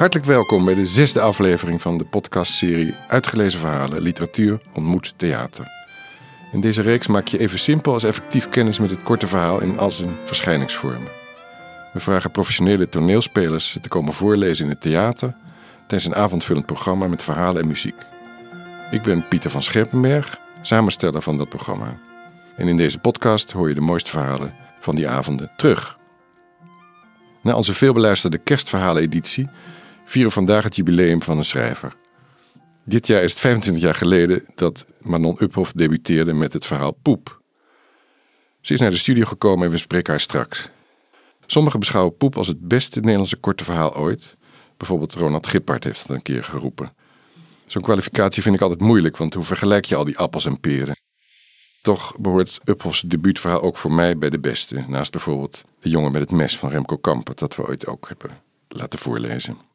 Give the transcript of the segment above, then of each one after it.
Hartelijk welkom bij de zesde aflevering van de podcastserie Uitgelezen Verhalen, Literatuur ontmoet theater. In deze reeks maak je even simpel als effectief kennis met het korte verhaal in al zijn verschijningsvormen. We vragen professionele toneelspelers te komen voorlezen in het theater tijdens een avondvullend programma met verhalen en muziek. Ik ben Pieter van Scherpenberg, samensteller van dat programma. En in deze podcast hoor je de mooiste verhalen van die avonden terug. Na onze veelbeluisterde kerstverhalen-editie vieren vandaag het jubileum van een schrijver. Dit jaar is het 25 jaar geleden dat Manon Uphoff debuteerde met het verhaal Poep. Ze is naar de studio gekomen en we spreken haar straks. Sommigen beschouwen Poep als het beste Nederlandse korte verhaal ooit. Bijvoorbeeld Ronald Gippard heeft dat een keer geroepen. Zo'n kwalificatie vind ik altijd moeilijk, want hoe vergelijk je al die appels en peren? Toch behoort Uphoffs debuutverhaal ook voor mij bij de beste. Naast bijvoorbeeld De jongen met het mes van Remco Kamper, dat we ooit ook hebben laten voorlezen.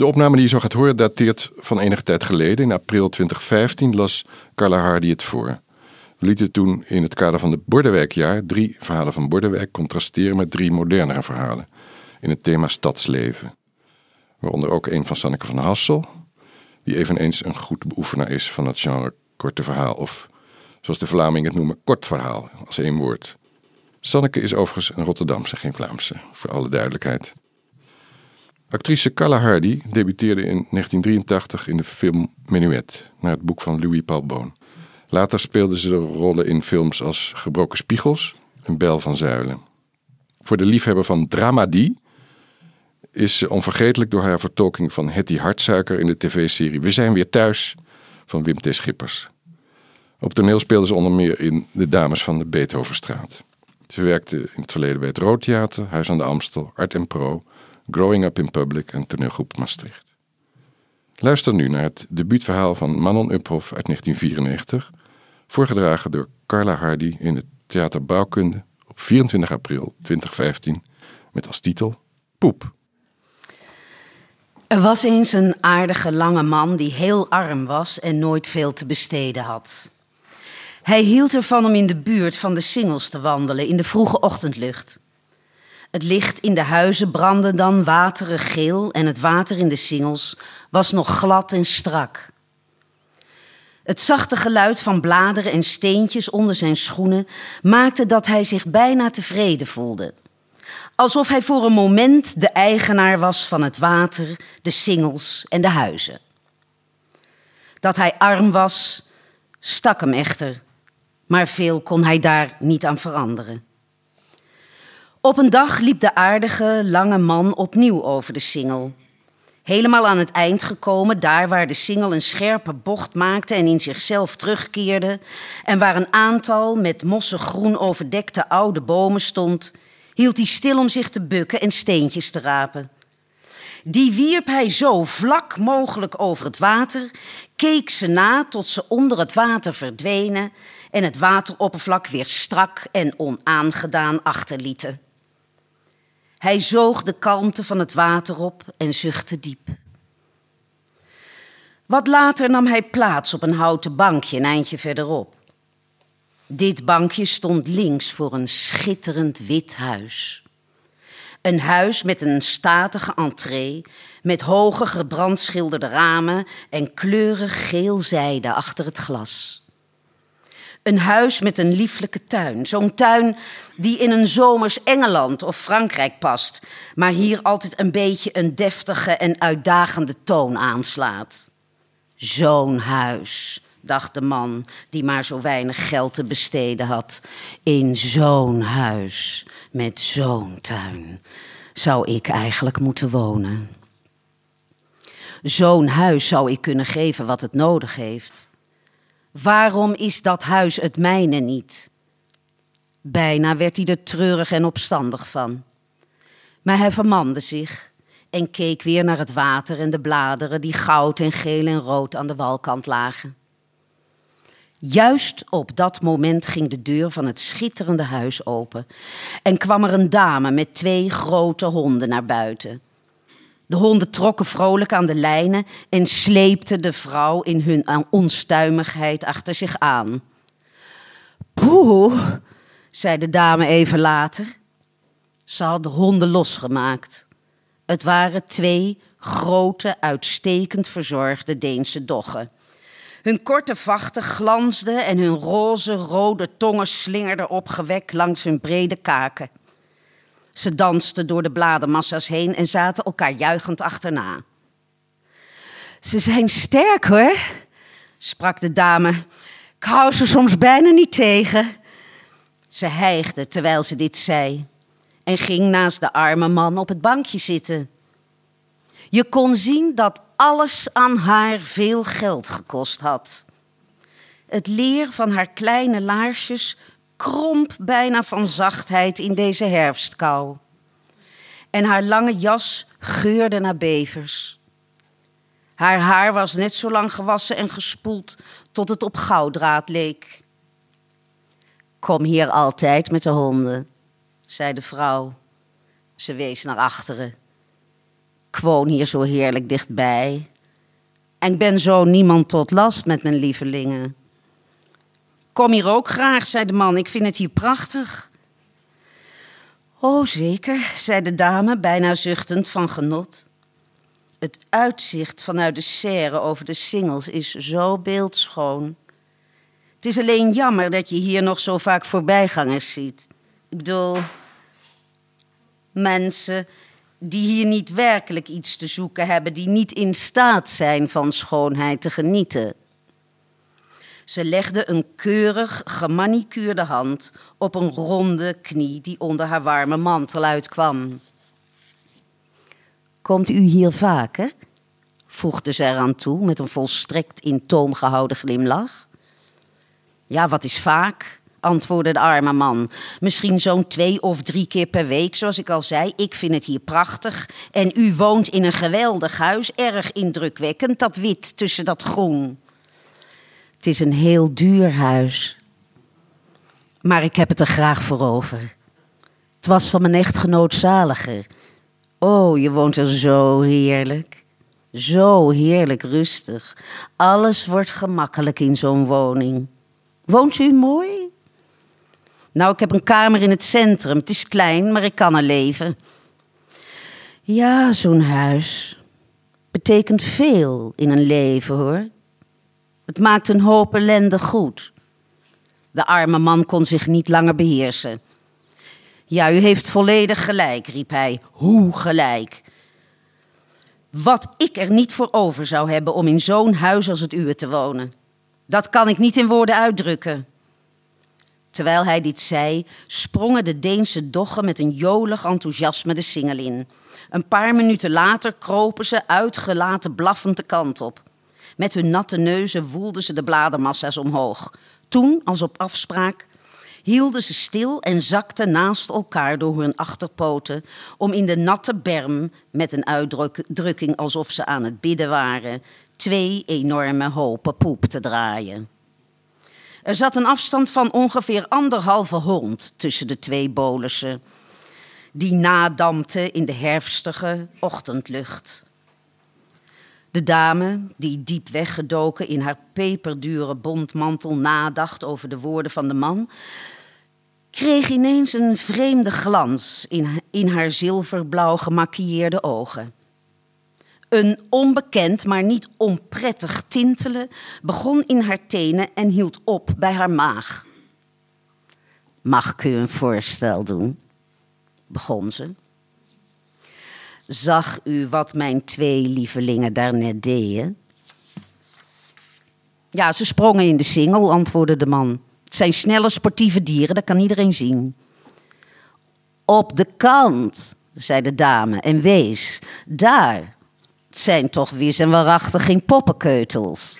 De opname die je zo gaat horen dateert van enige tijd geleden. In april 2015 las Carla Hardy het voor. We lieten toen in het kader van het Bordewijkjaar drie verhalen van Bordewijk contrasteren met drie modernere verhalen in het thema stadsleven. Waaronder ook een van Sanneke van Hassel, die eveneens een goed beoefenaar is van het genre korte verhaal of zoals de Vlamingen het noemen, kort verhaal, als één woord. Sanneke is overigens een Rotterdamse, geen Vlaamse, voor alle duidelijkheid. Actrice Carla Hardy debuteerde in 1983 in de film Menuet, naar het boek van Louis Paul Boon. Later speelde ze rollen in films als Gebroken Spiegels en Bel van Zuilen. Voor de liefhebber van dramedie is ze onvergetelijk door haar vertolking van Hetty Hartsuiker in de tv-serie We zijn weer thuis van Wim T. Schippers. Op toneel speelde ze onder meer in De Dames van de Beethovenstraat. Ze werkte in het verleden bij het Roodtheater, Huis aan de Amstel, Art en Pro, Growing Up in Public en toneelgroep Maastricht. Luister nu naar het debuutverhaal van Manon Uphoff uit 1994, voorgedragen door Carla Hardy in het Theater Bouwkunde op 24 april 2015 met als titel Poep. Er was eens een aardige lange man die heel arm was en nooit veel te besteden had. Hij hield ervan om in de buurt van de singels te wandelen in de vroege ochtendlucht. Het licht in de huizen brandde dan waterig geel en het water in de singels was nog glad en strak. Het zachte geluid van bladeren en steentjes onder zijn schoenen maakte dat hij zich bijna tevreden voelde. Alsof hij voor een moment de eigenaar was van het water, de singels en de huizen. Dat hij arm was, stak hem echter, maar veel kon hij daar niet aan veranderen. Op een dag liep de aardige, lange man opnieuw over de singel. Helemaal aan het eind gekomen, daar waar de singel een scherpe bocht maakte en in zichzelf terugkeerde, en waar een aantal met mossig groen overdekte oude bomen stond, hield hij stil om zich te bukken en steentjes te rapen. Die wierp hij zo vlak mogelijk over het water, keek ze na tot ze onder het water verdwenen en het wateroppervlak weer strak en onaangedaan achterlieten. Hij zoog de kalmte van het water op en zuchtte diep. Wat later nam hij plaats op een houten bankje een eindje verderop. Dit bankje stond links voor een schitterend wit huis. Een huis met een statige entree, met hoge gebrandschilderde ramen en kleurig geel zijde achter het glas. Een huis met een lieflijke tuin. Zo'n tuin die in een zomers Engeland of Frankrijk past, maar hier altijd een beetje een deftige en uitdagende toon aanslaat. Zo'n huis, dacht de man die maar zo weinig geld te besteden had. In zo'n huis met zo'n tuin zou ik eigenlijk moeten wonen. Zo'n huis zou ik kunnen geven wat het nodig heeft. Waarom is dat huis het mijne niet? Bijna werd hij er treurig en opstandig van. Maar hij vermande zich en keek weer naar het water en de bladeren die goud en geel en rood aan de walkant lagen. Juist op dat moment ging de deur van het schitterende huis open en kwam er een dame met twee grote honden naar buiten. De honden trokken vrolijk aan de lijnen en sleepten de vrouw in hun onstuimigheid achter zich aan. Poeh, zei de dame even later. Ze had de honden losgemaakt. Het waren twee grote, uitstekend verzorgde Deense doggen. Hun korte vachten glansden en hun roze, rode tongen slingerden opgewekt langs hun brede kaken. Ze dansten door de bladenmassa's heen en zaten elkaar juichend achterna. Ze zijn sterk hoor, sprak de dame. Ik hou ze soms bijna niet tegen. Ze hijgde terwijl ze dit zei en ging naast de arme man op het bankje zitten. Je kon zien dat alles aan haar veel geld gekost had. Het leer van haar kleine laarsjes kromp bijna van zachtheid in deze herfstkou. En haar lange jas geurde naar bevers. Haar haar was net zo lang gewassen en gespoeld tot het op gouddraad leek. Kom hier altijd met de honden, zei de vrouw. Ze wees naar achteren. Ik woon hier zo heerlijk dichtbij. En ik ben zo niemand tot last met mijn lievelingen. Kom hier ook graag, zei de man. Ik vind het hier prachtig. Oh, zeker, zei de dame, bijna zuchtend van genot. Het uitzicht vanuit de serre over de singels is zo beeldschoon. Het is alleen jammer dat je hier nog zo vaak voorbijgangers ziet. Ik bedoel, mensen die hier niet werkelijk iets te zoeken hebben, die niet in staat zijn van schoonheid te genieten. Ze legde een keurig gemanicuurde hand op een ronde knie die onder haar warme mantel uitkwam. Komt u hier vaker? voegde ze eraan toe met een volstrekt in toom gehouden glimlach. Ja, wat is vaak? antwoordde de arme man. Misschien zo'n twee of drie keer per week, zoals ik al zei. Ik vind het hier prachtig. En u woont in een geweldig huis, erg indrukwekkend, dat wit tussen dat groen. Het is een heel duur huis. Maar ik heb het er graag voor over. Het was van mijn echtgenoot zaliger. Oh, je woont er zo heerlijk. Zo heerlijk rustig. Alles wordt gemakkelijk in zo'n woning. Woont u mooi? Nou, ik heb een kamer in het centrum. Het is klein, maar ik kan er leven. Ja, zo'n huis betekent veel in een leven, hoor. Het maakt een hoop ellende goed. De arme man kon zich niet langer beheersen. Ja, u heeft volledig gelijk, riep hij. Hoe gelijk? Wat ik er niet voor over zou hebben om in zo'n huis als het uwe te wonen. Dat kan ik niet in woorden uitdrukken. Terwijl hij dit zei, sprongen de Deense doggen met een jolig enthousiasme de singel in. Een paar minuten later kropen ze uitgelaten blaffend de kant op. Met hun natte neuzen woelden ze de bladermassa's omhoog. Toen, als op afspraak, hielden ze stil en zakten naast elkaar door hun achterpoten om in de natte berm, met een uitdrukking alsof ze aan het bidden waren, twee enorme hopen poep te draaien. Er zat een afstand van ongeveer anderhalve hond tussen de twee bolussen, die nadampte in de herfstige ochtendlucht. De dame, die diep weggedoken in haar peperdure bontmantel nadacht over de woorden van de man, kreeg ineens een vreemde glans in, in haar zilverblauw gemaquilleerde ogen. Een onbekend, maar niet onprettig tintelen begon in haar tenen en hield op bij haar maag. Mag ik u een voorstel doen? begon ze. Zag u wat mijn twee lievelingen daarnet deden? Ja, ze sprongen in de singel, antwoordde de man. Het zijn snelle sportieve dieren, dat kan iedereen zien. Op de kant, zei de dame en wees. Daar, zijn toch wis en waarachtig geen poppenkeutels.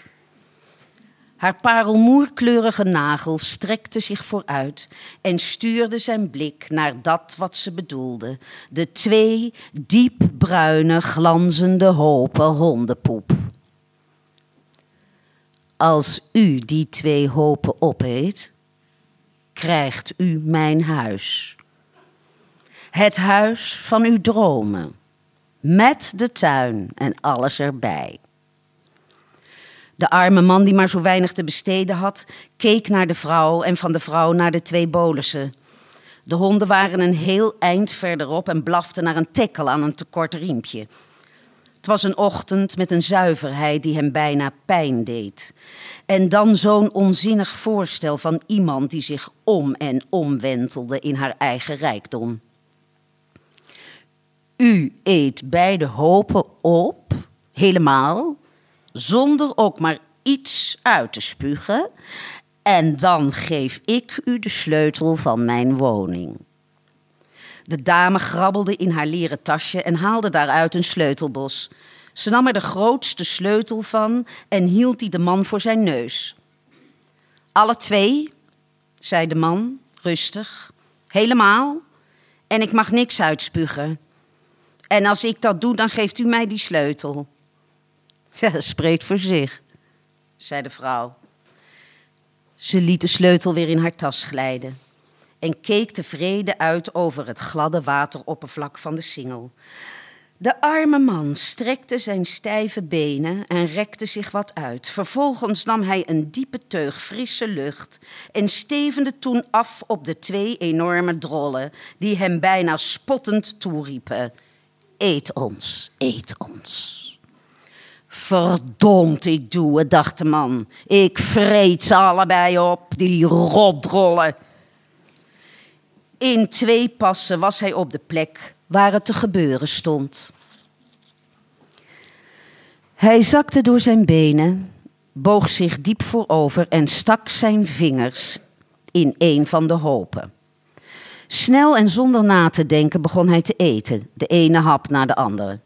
Haar parelmoerkleurige nagel strekte zich vooruit en stuurde zijn blik naar dat wat ze bedoelde: de twee diepbruine, glanzende hopen hondenpoep. Als u die twee hopen opeet, krijgt u mijn huis. Het huis van uw dromen, met de tuin en alles erbij. De arme man die maar zo weinig te besteden had, keek naar de vrouw en van de vrouw naar de twee bolussen. De honden waren een heel eind verderop en blaften naar een tekkel aan een tekort riempje. Het was een ochtend met een zuiverheid die hem bijna pijn deed. En dan zo'n onzinnig voorstel van iemand die zich om en om wentelde in haar eigen rijkdom. U eet beide hopen op, helemaal, zonder ook maar iets uit te spugen. En dan geef ik u de sleutel van mijn woning. De dame grabbelde in haar leren tasje en haalde daaruit een sleutelbos. Ze nam er de grootste sleutel van en hield die de man voor zijn neus. Alle twee, zei de man, rustig. Helemaal. En ik mag niks uitspugen. En als ik dat doe, dan geeft u mij die sleutel. Ja, spreekt voor zich, zei de vrouw. Ze liet de sleutel weer in haar tas glijden en keek tevreden uit over het gladde wateroppervlak van de singel. De arme man strekte zijn stijve benen en rekte zich wat uit. Vervolgens nam hij een diepe teug frisse lucht en stevende toen af op de twee enorme drollen, die hem bijna spottend toeriepen: Eet ons, eet ons. Verdomd, ik doe het, dacht de man. Ik vreet ze allebei op, die rotdrollen. In twee passen was hij op de plek waar het te gebeuren stond. Hij zakte door zijn benen, boog zich diep voorover en stak zijn vingers in een van de hopen. Snel en zonder na te denken begon hij te eten, de ene hap na de andere.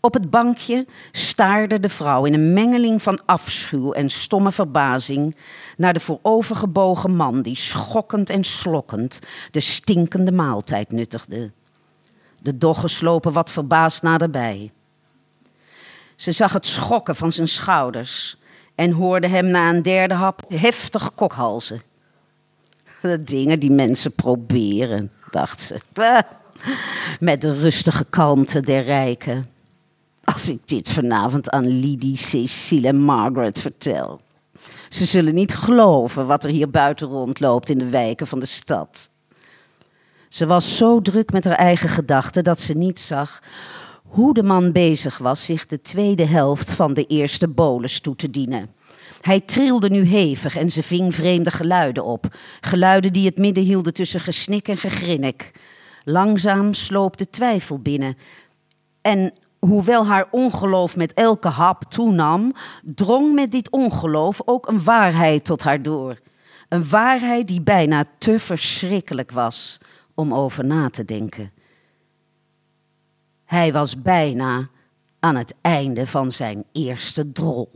Op het bankje staarde de vrouw in een mengeling van afschuw en stomme verbazing naar de voorovergebogen man die schokkend en slokkend de stinkende maaltijd nuttigde. De doggen slopen wat verbaasd naderbij. Ze zag het schokken van zijn schouders en hoorde hem na een derde hap heftig kokhalzen. De dingen die mensen proberen, dacht ze. Met de rustige kalmte der rijken. Als ik dit vanavond aan Lidie, Cecile en Margaret vertel. Ze zullen niet geloven wat er hier buiten rondloopt in de wijken van de stad. Ze was zo druk met haar eigen gedachten dat ze niet zag hoe de man bezig was zich de tweede helft van de eerste bolus toe te dienen. Hij trilde nu hevig en ze ving vreemde geluiden op. Geluiden die het midden hielden tussen gesnik en gegrinnik. Langzaam sloop de twijfel binnen. En hoewel haar ongeloof met elke hap toenam, drong met dit ongeloof ook een waarheid tot haar door. Een waarheid die bijna te verschrikkelijk was om over na te denken. Hij was bijna aan het einde van zijn eerste drol.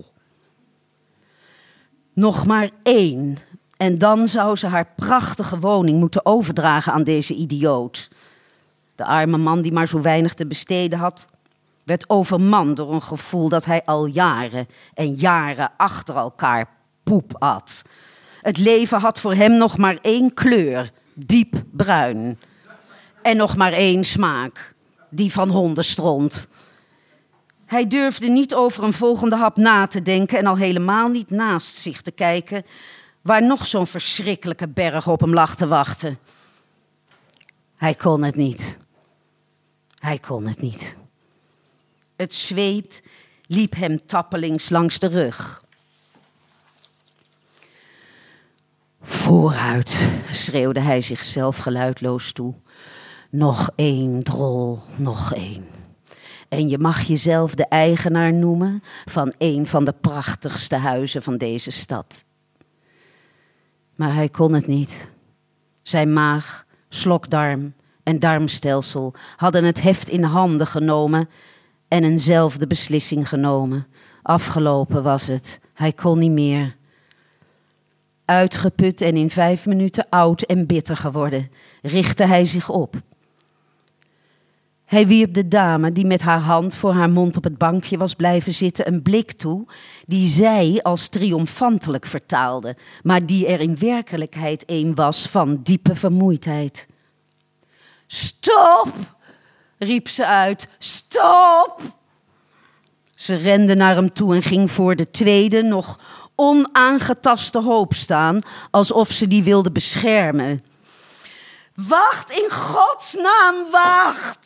Nog maar één, en dan zou ze haar prachtige woning moeten overdragen aan deze idioot. De arme man die maar zo weinig te besteden had, werd overmand door een gevoel dat hij al jaren en jaren achter elkaar poep at. Het leven had voor hem nog maar één kleur, diep bruin. En nog maar één smaak, die van hondenstront. Hij durfde niet over een volgende hap na te denken en al helemaal niet naast zich te kijken, waar nog zo'n verschrikkelijke berg op hem lag te wachten. Hij kon het niet. Hij kon het niet. Het zweet liep hem tappelings langs de rug. Vooruit, schreeuwde hij zichzelf geluidloos toe. Nog één drol, nog één. En je mag jezelf de eigenaar noemen van een van de prachtigste huizen van deze stad. Maar hij kon het niet. Zijn maag, slokdarm en darmstelsel hadden het heft in handen genomen en eenzelfde beslissing genomen. Afgelopen was het. Hij kon niet meer. Uitgeput en in vijf minuten oud en bitter geworden, richtte hij zich op. Hij wierp de dame, die met haar hand voor haar mond op het bankje was blijven zitten, een blik toe, die zij als triomfantelijk vertaalde, maar die er in werkelijkheid een was van diepe vermoeidheid. Stop! Riep ze uit. Stop! Ze rende naar hem toe en ging voor de tweede, nog onaangetaste hoop staan, alsof ze die wilde beschermen. Wacht, in godsnaam, wacht!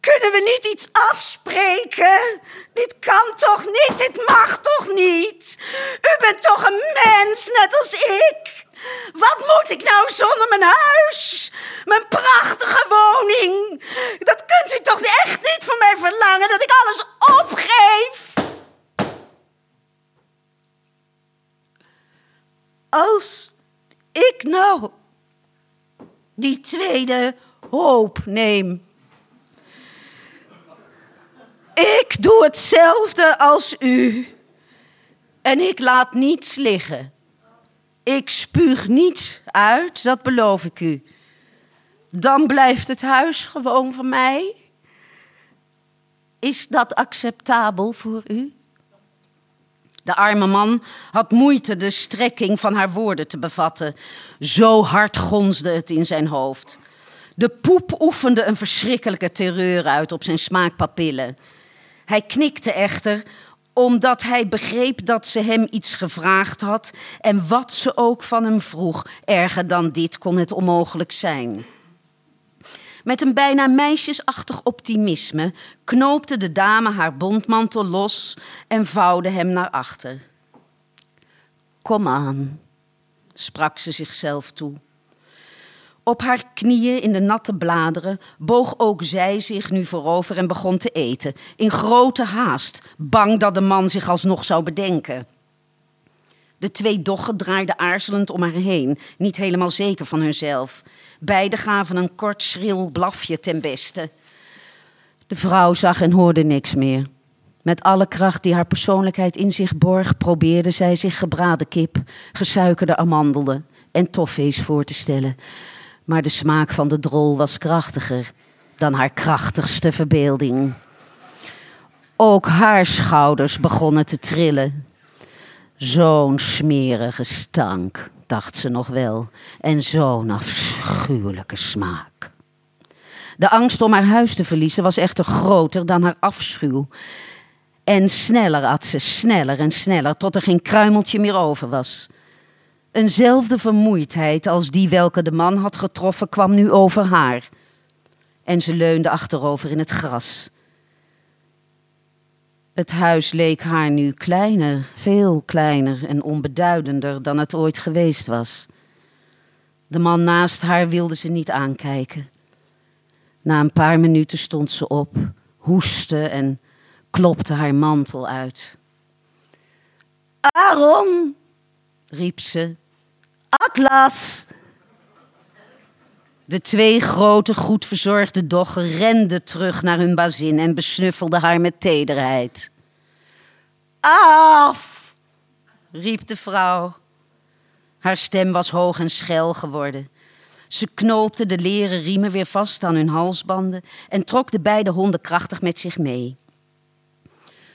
Kunnen we niet iets afspreken? Dit kan toch niet? Dit mag toch niet? U bent toch een mens, net als ik? Wat moet ik nou zonder mijn huis? Mijn prachtige woning? Dat kunt u toch echt niet van mij verlangen dat ik alles opgeef? Als ik nou die tweede hoop neem. Ik doe hetzelfde als u. En ik laat niets liggen. Ik spuug niets uit, dat beloof ik u. Dan blijft het huis gewoon van mij. Is dat acceptabel voor u? De arme man had moeite de strekking van haar woorden te bevatten. Zo hard gonsde het in zijn hoofd. De poep oefende een verschrikkelijke terreur uit op zijn smaakpapillen. Hij knikte echter, omdat hij begreep dat ze hem iets gevraagd had en wat ze ook van hem vroeg. Erger dan dit kon het onmogelijk zijn. Met een bijna meisjesachtig optimisme knoopte de dame haar bondmantel los en vouwde hem naar achter. Kom aan, sprak ze zichzelf toe. Op haar knieën in de natte bladeren boog ook zij zich nu voorover en begon te eten, in grote haast, bang dat de man zich alsnog zou bedenken. De twee doggen draaiden aarzelend om haar heen, niet helemaal zeker van hunzelf. Beiden gaven een kort schril blafje ten beste. De vrouw zag en hoorde niks meer. Met alle kracht die haar persoonlijkheid in zich borg, probeerde zij zich gebraden kip, gesuikerde amandelen en toffees voor te stellen. Maar de smaak van de drol was krachtiger dan haar krachtigste verbeelding. Ook haar schouders begonnen te trillen. Zo'n smerige stank, dacht ze nog wel, en zo'n afschuwelijke smaak. De angst om haar huis te verliezen was echter groter dan haar afschuw. En sneller at ze, sneller en sneller, tot er geen kruimeltje meer over was. Eenzelfde vermoeidheid als die welke de man had getroffen kwam nu over haar. En ze leunde achterover in het gras. Het huis leek haar nu kleiner, veel kleiner en onbeduidender dan het ooit geweest was. De man naast haar wilde ze niet aankijken. Na een paar minuten stond ze op, hoestte en klopte haar mantel uit. Aaron, riep ze. Atlas! De twee grote, goed verzorgde doggen renden terug naar hun bazin en besnuffelden haar met tederheid. Af! riep de vrouw. Haar stem was hoog en schel geworden. Ze knoopte de leren riemen weer vast aan hun halsbanden en trok de beide honden krachtig met zich mee.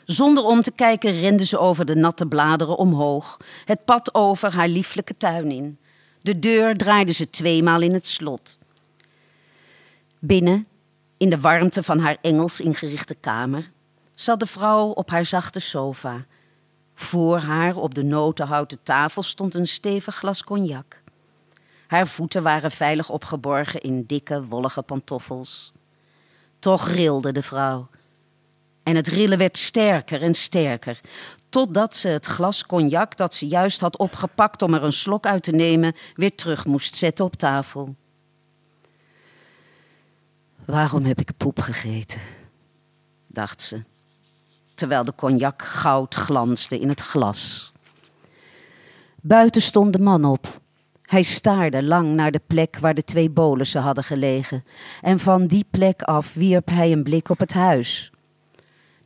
Zonder om te kijken rende ze over de natte bladeren omhoog, het pad over haar lieflijke tuin in. De deur draaide ze tweemaal in het slot. Binnen, in de warmte van haar Engels ingerichte kamer, zat de vrouw op haar zachte sofa. Voor haar op de notenhouten tafel stond een stevig glas cognac. Haar voeten waren veilig opgeborgen in dikke, wollige pantoffels. Toch rilde de vrouw. En het rillen werd sterker en sterker, totdat ze het glas cognac dat ze juist had opgepakt om er een slok uit te nemen, weer terug moest zetten op tafel. Waarom heb ik poep gegeten? dacht ze, terwijl de cognac goud glansde in het glas. Buiten stond de man op. Hij staarde lang naar de plek waar de twee bolussen hadden gelegen, en van die plek af wierp hij een blik op het huis.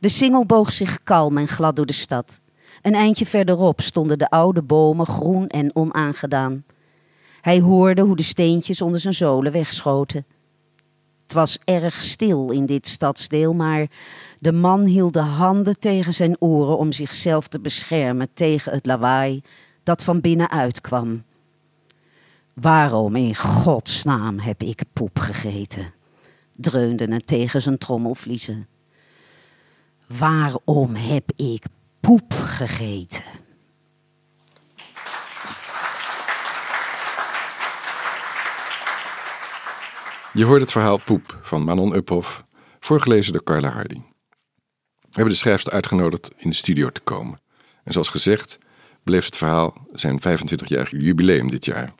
De singel boog zich kalm en glad door de stad. Een eindje verderop stonden de oude bomen groen en onaangedaan. Hij hoorde hoe de steentjes onder zijn zolen wegschoten. Het was erg stil in dit stadsdeel, maar de man hield de handen tegen zijn oren om zichzelf te beschermen tegen het lawaai dat van binnenuit kwam. Waarom in godsnaam heb ik poep gegeten? dreunde het tegen zijn trommelvliezen. Waarom heb ik poep gegeten? Je hoort het verhaal Poep van Manon Uphoff, Voorgelezen door Carla Hardy. We hebben de schrijfster uitgenodigd in de studio te komen. En zoals gezegd beleeft het verhaal zijn 25-jarig jubileum dit jaar.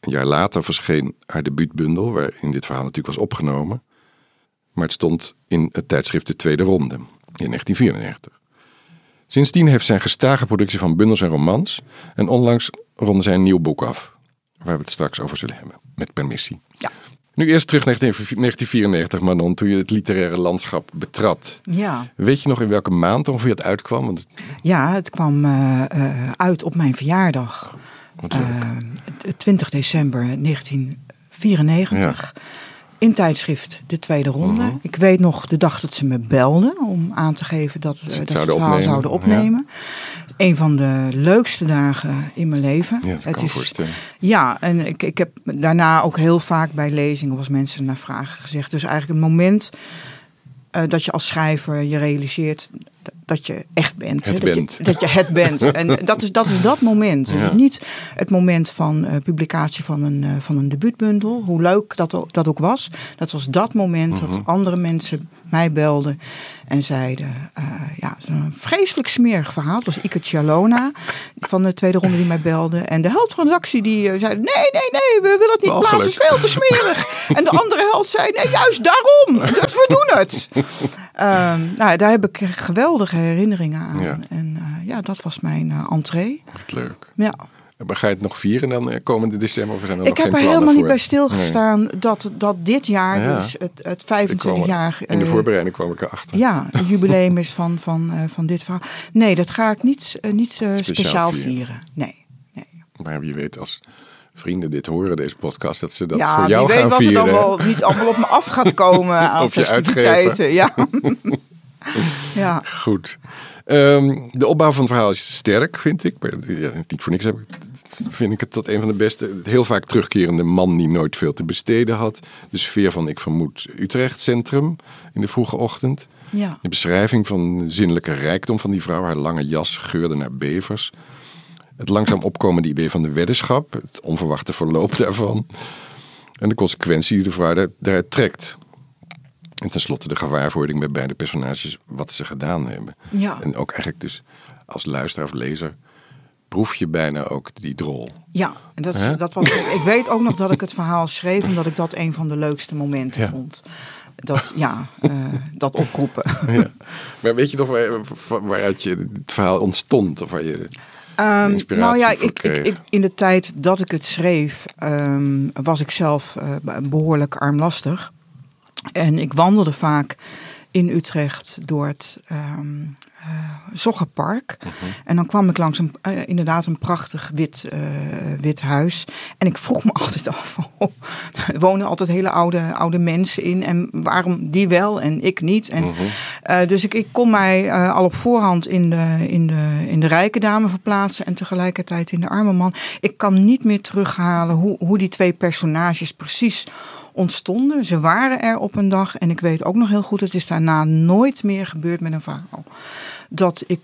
Een jaar later verscheen haar debuutbundel, waarin dit verhaal natuurlijk was opgenomen. Maar het stond in het tijdschrift De Tweede Ronde in 1994. Sindsdien heeft zij een gestage productie van bundels en romans. En onlangs ronde zij een nieuw boek af, waar we het straks over zullen hebben, met permissie. Ja. Nu eerst terug naar 1994, Manon, toen je het literaire landschap betrad. Ja, Weet je nog in welke maand ongeveer het uitkwam? Want ja het kwam eh, eh, uit op mijn verjaardag. leuk. Eh, t- 20 december 1994. In tijdschrift De Tweede Ronde. Mhm. Ik weet nog de dag dat ze me belden om aan te geven dat, eh, het dat ze zouden het verhaal opnemen, zouden opnemen. Een van de leukste dagen in mijn leven. ja, me voorstellen. Ja, en ik, ik heb daarna ook heel vaak bij lezingen was mensen naar vragen gezegd. Dus eigenlijk het moment eh, dat je als schrijver je realiseert dat je echt bent. Het dat, bent. Je, dat je het bent. En dat is dat, is dat moment. Het Ja. is niet het moment van eh, publicatie van een, eh, van een debuutbundel. Hoe leuk dat ook, dat ook was. Dat was dat moment Mhm. dat andere mensen mij belden en zeiden... eh, ja, het een vreselijk smerig verhaal. Het was Ike Cialona van de tweede ronde die mij belde. En de helft van de redactie die zei... Nee, nee, nee, we willen het niet plaatsen. Het is veel te smerig. en de andere helft zei... Nee, juist daarom. Dus we doen het. Ehm, nou, daar heb ik geweldige herinneringen aan. Ja. En eh, ja, dat was mijn eh, entree. Wat leuk. Ja. Maar ga je het nog vieren dan eh, komende december? Of zijn er Ik nog heb geen er helemaal niet bij stilgestaan dat, dat dit jaar, Ja. dus het, het Ik kwam er- 25 jaar... In de voorbereiding kwam ik erachter. Ja, het jubileum is van, van, van dit verhaal. Nee, dat ga ik niet, niet Speciaal speciaal, vieren. vieren. Nee. nee. Maar wie weet, als vrienden dit horen, deze podcast, dat ze dat ja, voor jou wie weet gaan wat vieren. er dan wel niet allemaal op me af gaat komen aan je festiviteiten. Ja. ja. Goed. Ehm, de opbouw van het verhaal is sterk, vind ik. Ja, niet voor niks heb ik, vind ik het tot een van de beste. Heel vaak terugkerende man die nooit veel te besteden had. De sfeer van, ik vermoed, Utrecht Centrum in de vroege ochtend. ja. De beschrijving van de zinnelijke rijkdom van die vrouw. Haar lange jas geurde naar bevers. Het langzaam opkomende idee van de weddenschap. Het onverwachte verloop daarvan. En de consequentie die de vrouw daar- daaruit trekt. En tenslotte de gewaarwording bij beide personages wat ze gedaan hebben. Ja. En ook eigenlijk dus als luisteraar of lezer proef je bijna ook die drol. Ja, en dat, dat was. Ik weet ook nog dat ik het verhaal schreef omdat ik dat een van de leukste momenten Ja. vond. Dat, ja, eh, dat oproepen. Ja. Maar weet je nog waar, waar- waaruit je het verhaal ontstond? Of waar je inspiratie nou ja, voor ik, ik, kreeg? ik, in de tijd dat ik het schreef, ehm, was ik zelf eh, behoorlijk armlastig. En ik wandelde vaak in Utrecht door het eh, Zoggenpark. Mhm. En dan kwam ik langs een, eh, inderdaad een prachtig wit, eh, wit huis. En ik vroeg me altijd af, oh, er wonen altijd hele oude, oude mensen in. En waarom die wel en ik niet? En, Mhm. dus ik, ik kon mij al op voorhand in de, in, de, in de rijke dame verplaatsen. En tegelijkertijd in de arme man. Ik kan niet meer terughalen hoe, hoe die twee personages precies ontstonden. Ze waren er op een dag. En ik weet ook nog heel goed, het is daarna nooit meer gebeurd met een verhaal. Dat ik,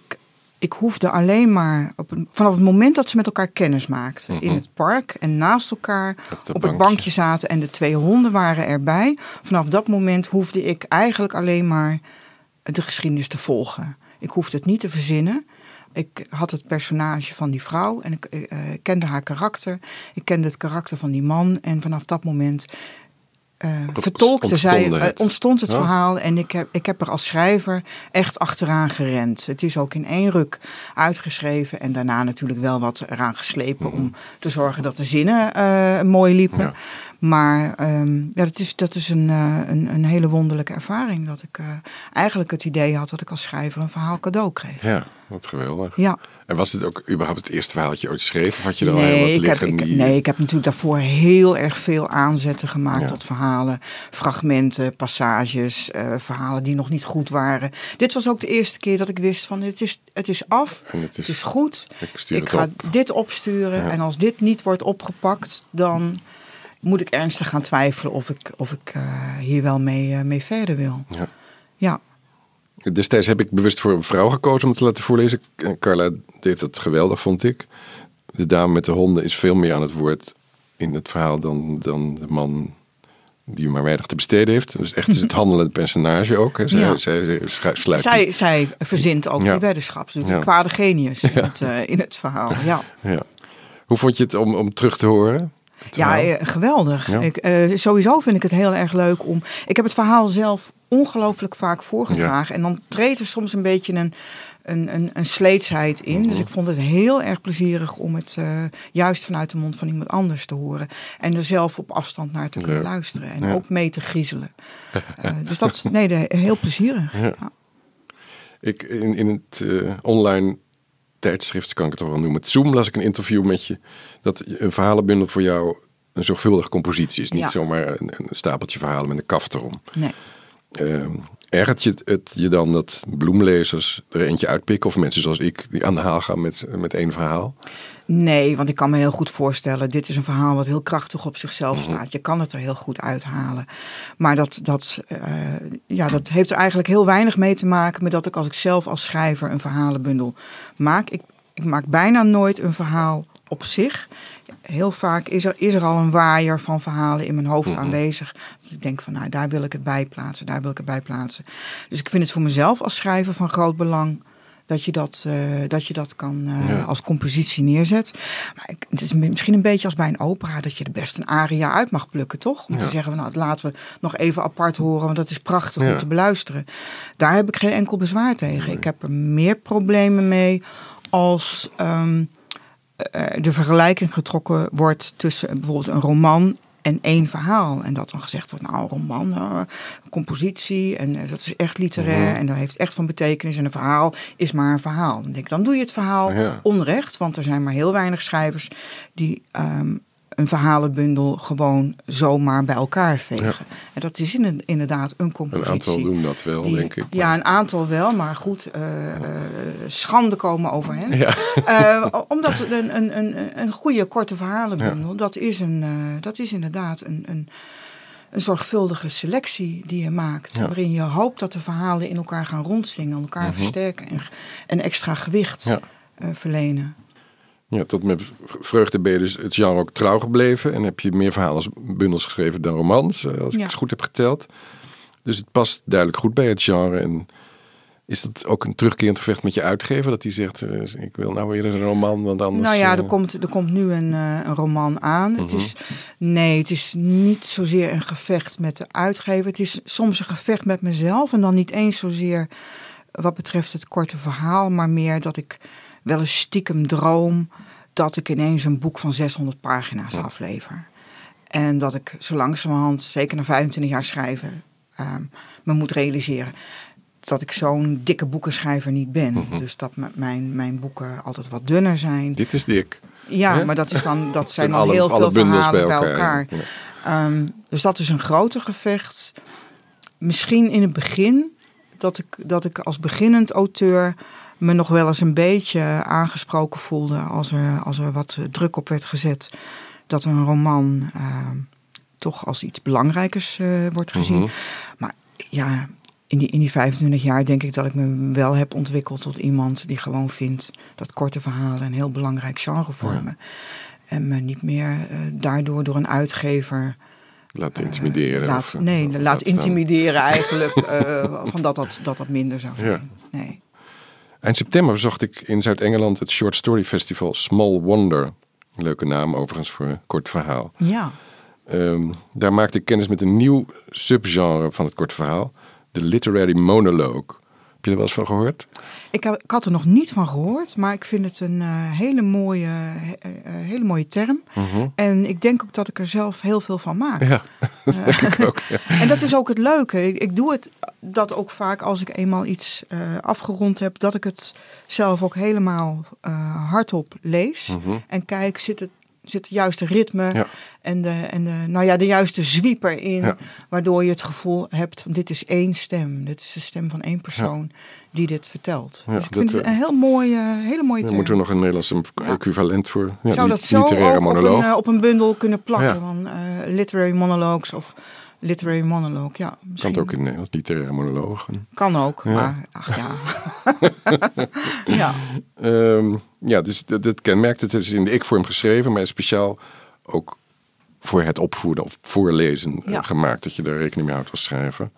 ik hoefde alleen maar, op een, vanaf het moment dat ze met elkaar kennis maakten in het park en naast elkaar Mhm. Op het bankje. bankje zaten en de twee honden waren erbij. Vanaf dat moment hoefde ik eigenlijk alleen maar de geschiedenis te volgen. Ik hoefde het niet te verzinnen. Ik had het personage van die vrouw en ik eh, kende haar karakter. Ik kende het karakter van die man. En vanaf dat moment eh, vertolkte zij, ontstond eh, het. ontstond het Ja. verhaal. En ik heb, ik heb er als schrijver echt achteraan gerend. Het is ook in één ruk uitgeschreven. En daarna natuurlijk wel wat eraan geslepen om te zorgen dat de zinnen eh, mooi liepen. Ja. Maar ehm, ja, dat is, dat is een, een, een hele wonderlijke ervaring. Dat ik eigenlijk het idee had dat ik als schrijver een verhaal cadeau kreeg. Ja, wat geweldig. Ja. En was het ook überhaupt het eerste verhaal dat je ooit schreef? Of had je er al heel wat ik heb, liggen? ik, die... nee, ik heb natuurlijk daarvoor heel erg veel aanzetten gemaakt Ja. tot verhalen. Fragmenten, passages, eh, verhalen die nog niet goed waren. Dit was ook de eerste keer dat ik wist van het is, het is af, het het is- goed. ik stuur het ga op. dit opsturen Ja. en als dit niet wordt opgepakt, dan moet ik ernstig gaan twijfelen of ik, of ik eh, hier wel mee, eh, mee verder wil. Ja. Ja. Destijds heb ik bewust voor een vrouw gekozen om het te laten voorlezen. En Carla deed dat geweldig, vond ik. De dame met de honden is veel meer aan het woord in het verhaal dan, dan de man die maar weinig te besteden heeft. Dus echt is het handelende personage ook. Hè. Zij, Ja. zij, zij sluit Zij, zij verzint ook Ja. die weddenschap. Dus Ja. de kwade genius in, het, eh, in het verhaal. Ja, Ja. Hoe vond je het om, om terug te horen? Ja eh, geweldig. Ja. Ik, eh, sowieso vind ik het heel erg leuk om... Ik heb het verhaal zelf ongelooflijk vaak voorgedragen. En dan treedt er soms een beetje een, een, een, een sleetsheid in. Mhm. Dus ik vond het heel erg plezierig om het eh, juist vanuit de mond van iemand anders te horen. En er zelf op afstand naar te kunnen luisteren. En ook mee te griezelen. Dus dat nee, de- heel plezierig. Ik, in, in het online tijdschrift, kan ik het toch wel noemen, Zoom, las ik een interview met je. Dat een verhalenbundel voor jou een zorgvuldige compositie is. Niet Ja. zomaar een, een stapeltje verhalen met een kaft erom. Nee. Ehm ergert je het je dan dat bloemlezers er eentje uitpikken? Of mensen zoals ik die aan de haal gaan met, met één verhaal? Nee, want ik kan me heel goed voorstellen, dit is een verhaal wat heel krachtig op zichzelf staat. Je kan het er heel goed uithalen. Maar dat, dat, eh, ja, dat heeft er eigenlijk heel weinig mee te maken met dat ik als ik zelf als schrijver een verhalenbundel maak. Ik, ik maak bijna nooit een verhaal op zich. Heel vaak is er, is er al een waaier van verhalen in mijn hoofd aanwezig. Dus ik denk van, nou, daar wil ik het bij plaatsen, daar wil ik het bij plaatsen. Dus ik vind het voor mezelf als schrijver van groot belang dat je dat, eh, dat, je dat kan eh, Ja. als compositie neerzet. Maar ik, het is misschien een beetje als bij een opera dat je er best een aria uit mag plukken, toch? Om Ja. te zeggen, van, nou, laten we nog even apart horen, want dat is prachtig Ja. om te beluisteren. Daar heb ik geen enkel bezwaar tegen. Ik heb er meer problemen mee als ehm, eh, de vergelijking getrokken wordt tussen bijvoorbeeld een roman en één verhaal. En dat dan gezegd wordt, nou, roman, compositie, en eh, dat is echt literair Mhm. en dat heeft echt van betekenis. En een verhaal is maar een verhaal. Dan denk ik, dan doe je het verhaal Ja. onrecht, want er zijn maar heel weinig schrijvers die ehm, een verhalenbundel gewoon zomaar bij elkaar vegen. En dat is in- inderdaad een Een compositie. aantal doen dat wel, die- denk ik. Ja, een aantal wel, maar goed, eh, schande komen over hen. Ja. Eh, omdat een, een, een, een goede korte verhalenbundel, dat, is een, dat is inderdaad een, een, een zorgvuldige selectie die je maakt. Waarin je hoopt dat de verhalen in elkaar gaan rondzingen, elkaar versterken en, en extra gewicht Mhm. Verlenen. Ja, tot met vreugde ben je dus het genre ook trouw gebleven. En heb je meer verhalenbundels geschreven dan romans, eh, als ik Ja. het goed heb geteld. Dus het past duidelijk goed bij het genre. En is dat ook een terugkerend gevecht met je uitgever? Dat hij zegt, eh, ik wil nou weer een roman, want anders... Nou ja, eh, er komt, er komt nu een, een roman aan. Het is, nee, het is niet zozeer een gevecht met de uitgever. Het is soms een gevecht met mezelf. En dan niet eens zozeer wat betreft het korte verhaal, maar meer dat ik wel eens stiekem droom dat ik ineens een boek van 600 pagina's aflever. En dat ik zo langzamerhand, zeker na 25 jaar schrijven, ehm, me moet realiseren dat ik zo'n dikke boekenschrijver niet ben. Dus dat mijn, mijn boeken altijd wat dunner zijn. Dit is dik. Ja, maar dat, is dan, dat zijn dan heel veel verhalen bij bij elkaar, ja. Ehm, dus dat is een groter gevecht. Misschien in het begin dat ik, dat ik als beginnend auteur me nog wel eens een beetje aangesproken voelde als er, als er wat druk op werd gezet. Dat een roman ehm, toch als iets belangrijkers eh, wordt gezien. Mhm. Maar ja, in die, in die 25 jaar denk ik dat ik me wel heb ontwikkeld tot iemand die gewoon vindt dat korte verhalen een heel belangrijk genre vormen. En me niet meer eh, daardoor door een uitgever Laat intimideren. laat, of, eh, nee, of laat intimideren eigenlijk. eh, van dat dat, dat dat minder zou zijn. Nee. Eind september bezocht ik in Zuid-Engeland het Short Story Festival Small Wonder. Een leuke naam overigens voor een kort verhaal. Ja. Ehm, daar maakte ik kennis met een nieuw subgenre van het korte verhaal. De literary monologue. Heb je er wel eens van gehoord? Ik, had- ik had er nog niet van gehoord, maar ik vind het een eh, hele, mooie, eh, eh, hele mooie term. En ik denk ook dat ik er zelf heel veel van maak. Ja, dat denk ik ook. Ja. En dat is ook het leuke. Ik, ik doe het dat ook vaak als ik eenmaal iets afgerond heb, dat ik het zelf ook helemaal hardop lees. En kijk, zit het, zit het juiste ritme Ja. en, de, en de, nou ja, de juiste zwieper in, Ja. waardoor je het gevoel hebt dit is één stem. Dit is de stem van één persoon die dit vertelt. Dus ik dat, vind het eh, een heel mooie, hele mooie term. moeten we nog een Nederlands equivalent voor. Ja, Zou dat zo literaire ook op monoloog. een, eh, op een bundel kunnen plakken? Van, eh, literary monologues of literary monologue. Ja, kan misschien. het ook in het Nederlands, literaire monoloog. Kan ook, Ja. maar ach ja. ja. Ehm, ja, dus dat, dat kenmerkt het. Het is in de ik-vorm geschreven, maar speciaal ook voor het opvoeden of voorlezen eh, Ja. gemaakt. Dat je daar rekening mee houdt als schrijver.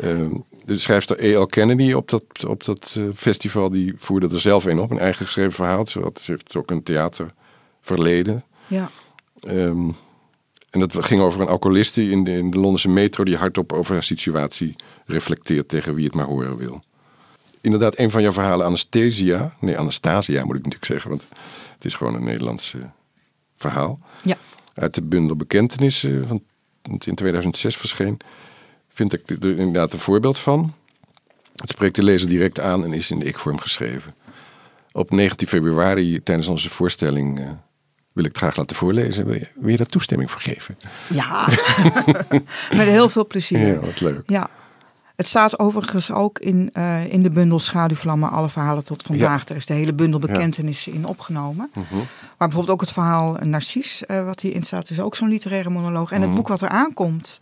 Ehm, de schrijfster E.L. Kennedy op dat, op dat eh, festival, die voerde er zelf een op. Een eigen geschreven verhaal. Ze had- ze heeft ook een theaterverleden. Ja. Ehm, en dat ging over een alcoholist die in de, in de Londense metro die hardop over haar situatie reflecteert tegen wie het maar horen wil. Inderdaad, een van jouw verhalen, Anastasia. Nee, Anastasia moet ik natuurlijk zeggen, want het is gewoon een Nederlands eh, verhaal. Ja. Uit de bundel Bekentenissen, van, het in 2006 verscheen. Vind ik er inderdaad een voorbeeld van. Het spreekt de lezer direct aan en is in de ik-vorm geschreven. Op 19 februari tijdens onze voorstelling eh, wil ik het graag laten voorlezen. Wil je, wil je daar toestemming voor geven? Ja, met heel veel plezier. Ja, wat leuk. Ja. Het staat overigens ook in, eh, in de bundel Schaduwvlammen, alle verhalen tot vandaag. Daar is de hele bundel bekentenissen in opgenomen. Mhm. Maar bijvoorbeeld ook het verhaal Narcis, eh, wat hierin staat, is ook zo'n literaire monoloog. En Mhm. het boek wat er aankomt,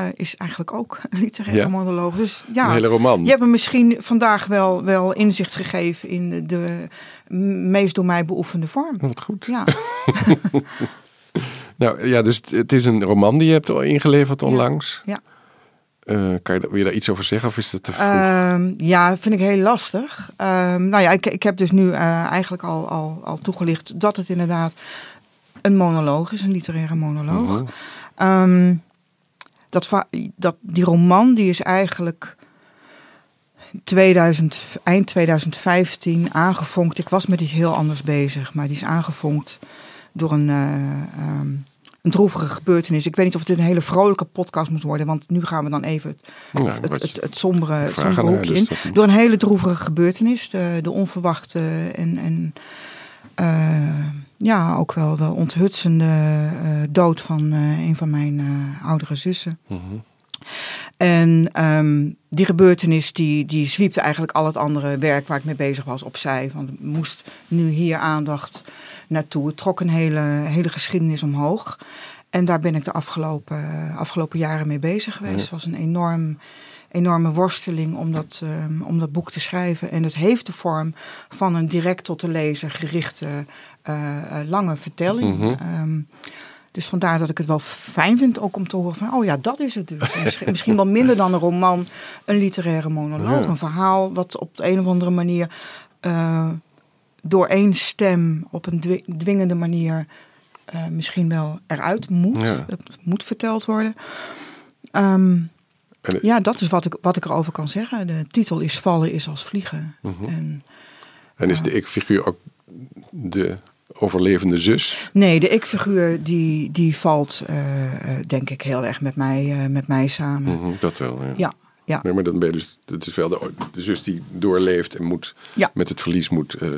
eh, is eigenlijk ook een literaire Ja. monoloog. Dus ja, Een hele roman. je hebt me misschien vandaag wel, wel inzicht gegeven in de, meest door mij beoefende vorm. Wat goed. Ja, Nou ja, dus het- is een roman die je hebt al ingeleverd onlangs. ja. Eh, kan je, daar- wil je daar iets over zeggen of is dat te vroeg? Ehm, ja, vind ik heel lastig. Ehm, nou ja, ik, ik heb dus nu eh, eigenlijk al, al, al toegelicht dat het inderdaad een monoloog is, een literaire monoloog. Mhm. Ehm, dat, dat, die roman die is eigenlijk 2000, eind 2015 aangefonkt. Ik was met iets heel anders bezig, maar die is aangefonkt door een, ehm, een droevige gebeurtenis. Ik weet niet of het een hele vrolijke podcast moet worden, want nu gaan we dan even het, Ja, het, het, het, sombere, het sombere hoekje in. Door een hele droevige gebeurtenis, de, de onverwachte en, en eh, ja, ook wel, wel onthutsende eh, dood van eh, een van mijn eh, oudere zussen. Mhm. En ehm, die gebeurtenis die, die zwiepte eigenlijk al het andere werk waar ik mee bezig was opzij. Want er moest nu hier aandacht naartoe. Het trok een hele, hele geschiedenis omhoog. En daar ben ik de afgelopen, afgelopen jaren mee bezig geweest. Ja. Het was een enorm, enorme worsteling om dat, ehm, om dat boek te schrijven. En het heeft de vorm van een direct tot de lezer gerichte eh, eh, lange vertelling. Mhm. Ehm, dus vandaar dat ik het wel fijn vind ook om te horen van... oh ja, dat is het dus. En Misschien, misschien wel minder dan een roman, een literaire monoloog. Ja. Een verhaal wat op de een of andere manier... eh, door één stem op een dwi- dwingende manier... misschien wel eruit moet. Ja. Het moet verteld worden. Ehm, En, ja, dat is wat ik, wat ik erover kan zeggen. De titel is Vallen is als vliegen. Mhm. En, en is de ik-figuur ook de overlevende zus? nee, de ik-figuur die, die valt eh, eh, denk ik heel erg met mij, eh, met mij samen. Mhm, dat wel, ja. Ja, ja. Nee, maar dan ben je dus, het is wel de, de zus die doorleeft en moet, Ja. met het verlies moet eh,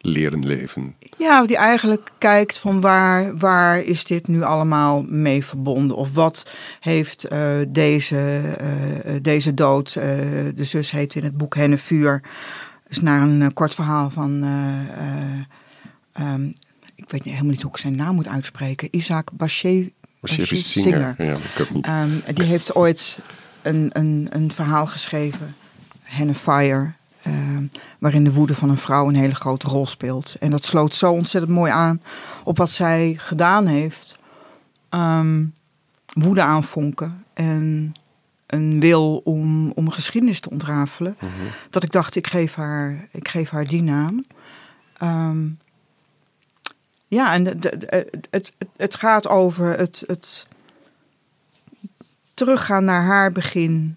leren leven. Ja, die eigenlijk kijkt van waar, waar is dit nu allemaal mee verbonden? Of wat heeft eh, deze, eh, eh, deze dood, de zus heet in het boek Hennevuur, is naar een kort verhaal van, eh, eh, ehm, ik weet niet, helemaal niet hoe ik zijn naam moet uitspreken, Isaac Bashe- Bashevis Singer. Ja, ik niet. Ehm, die heeft ooit een, een, een verhaal geschreven, Hennefire, ehm, waarin de woede van een vrouw een hele grote rol speelt. En dat sloot zo ontzettend mooi aan op wat zij gedaan heeft. Ehm, woede aanvonken en een wil om, om geschiedenis te ontrafelen. Mhm. Dat ik dacht, ik geef haar, ik geef haar die naam. Ehm, ja, en de- de- de- het, het, het gaat over het, het teruggaan naar haar begin.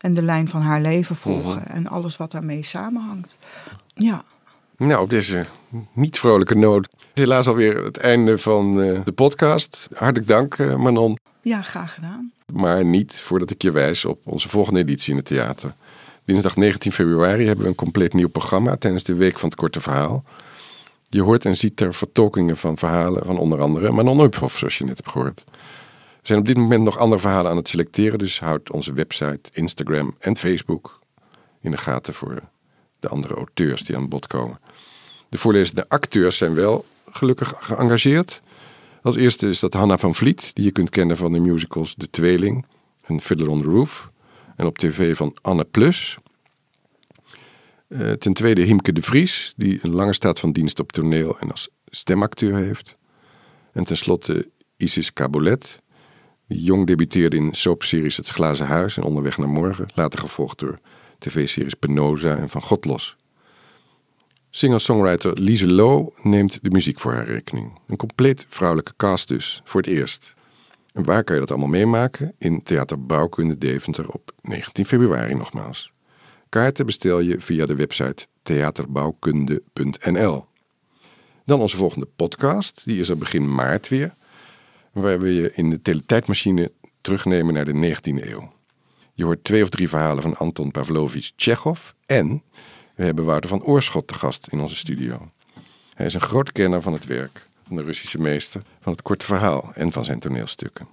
En de lijn van haar leven volgen. En alles wat daarmee samenhangt. Ja. Nou, op deze niet vrolijke noot. Helaas alweer het einde van eh, de podcast. Hartelijk dank, eh, Manon. ja, graag gedaan. Maar niet voordat ik je wijs op onze volgende editie in het theater. Dinsdag 19 februari hebben we een compleet nieuw programma tijdens de Week van het Korte Verhaal. Je hoort en ziet er vertolkingen van verhalen van onder andere Manon Uphoff, zoals je net hebt gehoord. We zijn op dit moment nog andere verhalen aan het selecteren, dus houd onze website, Instagram en Facebook in de gaten voor de andere auteurs die aan bod komen. De voorlezende acteurs zijn wel gelukkig geëngageerd. Als eerste is dat Hanna van Vliet, die je kunt kennen van de musicals De Tweeling en Fiddler on the Roof. En op tv van Anne Plus. Eh, ten tweede Hiemke de Vries, die een lange staat van dienst op toneel en als stemacteur heeft. En tenslotte Isis Cabolet, jong debuteerde in soapseries Het Glazen Huis en Onderweg naar Morgen, later gevolgd door tv-series Penosa en Van God Los. Singer-songwriter Lise Low neemt de muziek voor haar rekening. Een compleet vrouwelijke cast dus, voor het eerst. En waar kan je dat allemaal meemaken? In Theater Bouwkunde Deventer op 19 februari nogmaals. Kaarten bestel je via de website theaterbouwkunde.nl. Dan onze volgende podcast, die is er begin maart weer, waar we je in de teletijdmachine terugnemen naar de 19e eeuw. Je hoort twee of drie verhalen van Anton Pavlovich Tsjechov en we hebben Wouter van Oorschot te gast in onze studio. Hij is een groot kenner van het werk van de Russische meester, van het korte verhaal en van zijn toneelstukken.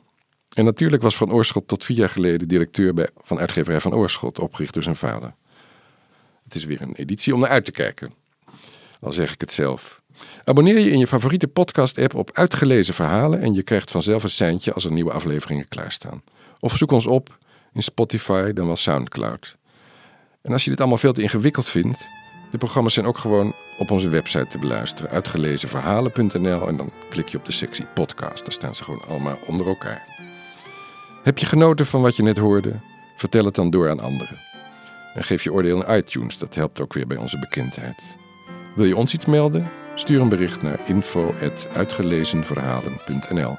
En natuurlijk was Van Oorschot tot vier jaar geleden directeur bij, van uitgeverij Van Oorschot, opgericht door zijn vader. Het is weer een editie om naar uit te kijken. Al zeg ik het zelf. Abonneer je in je favoriete podcast-app op uitgelezen verhalen en je krijgt vanzelf een seintje als er nieuwe afleveringen klaarstaan. Of zoek ons op in Spotify, dan wel Soundcloud. En als je dit allemaal veel te ingewikkeld vindt, de programma's zijn ook gewoon op onze website te beluisteren. Uitgelezenverhalen.nl en dan klik je op de sectie podcast. Daar staan ze gewoon allemaal onder elkaar. Heb je genoten van wat je net hoorde? Vertel het dan door aan anderen. En geef je oordeel in iTunes, dat helpt ook weer bij onze bekendheid. Wil je ons iets melden? Stuur een bericht naar info.uitgelezenverhalen.nl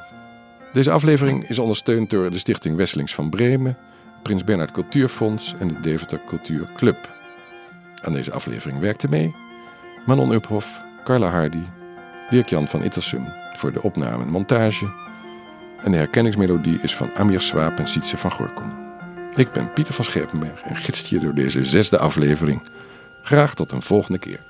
Deze aflevering is ondersteund door de Stichting Wesselings van Bremen, Prins Bernhard Cultuurfonds en de Deventer Cultuurclub. Aan deze aflevering werkte mee Manon Uphoff, Carla Hardy, Dirk-Jan van Ittersum voor de opname en montage. En de herkenningsmelodie is van Amir Swaap en Sietse van Gorkom. Ik ben Pieter van Scherpenberg en gidst je door deze zesde aflevering. Graag tot een volgende keer.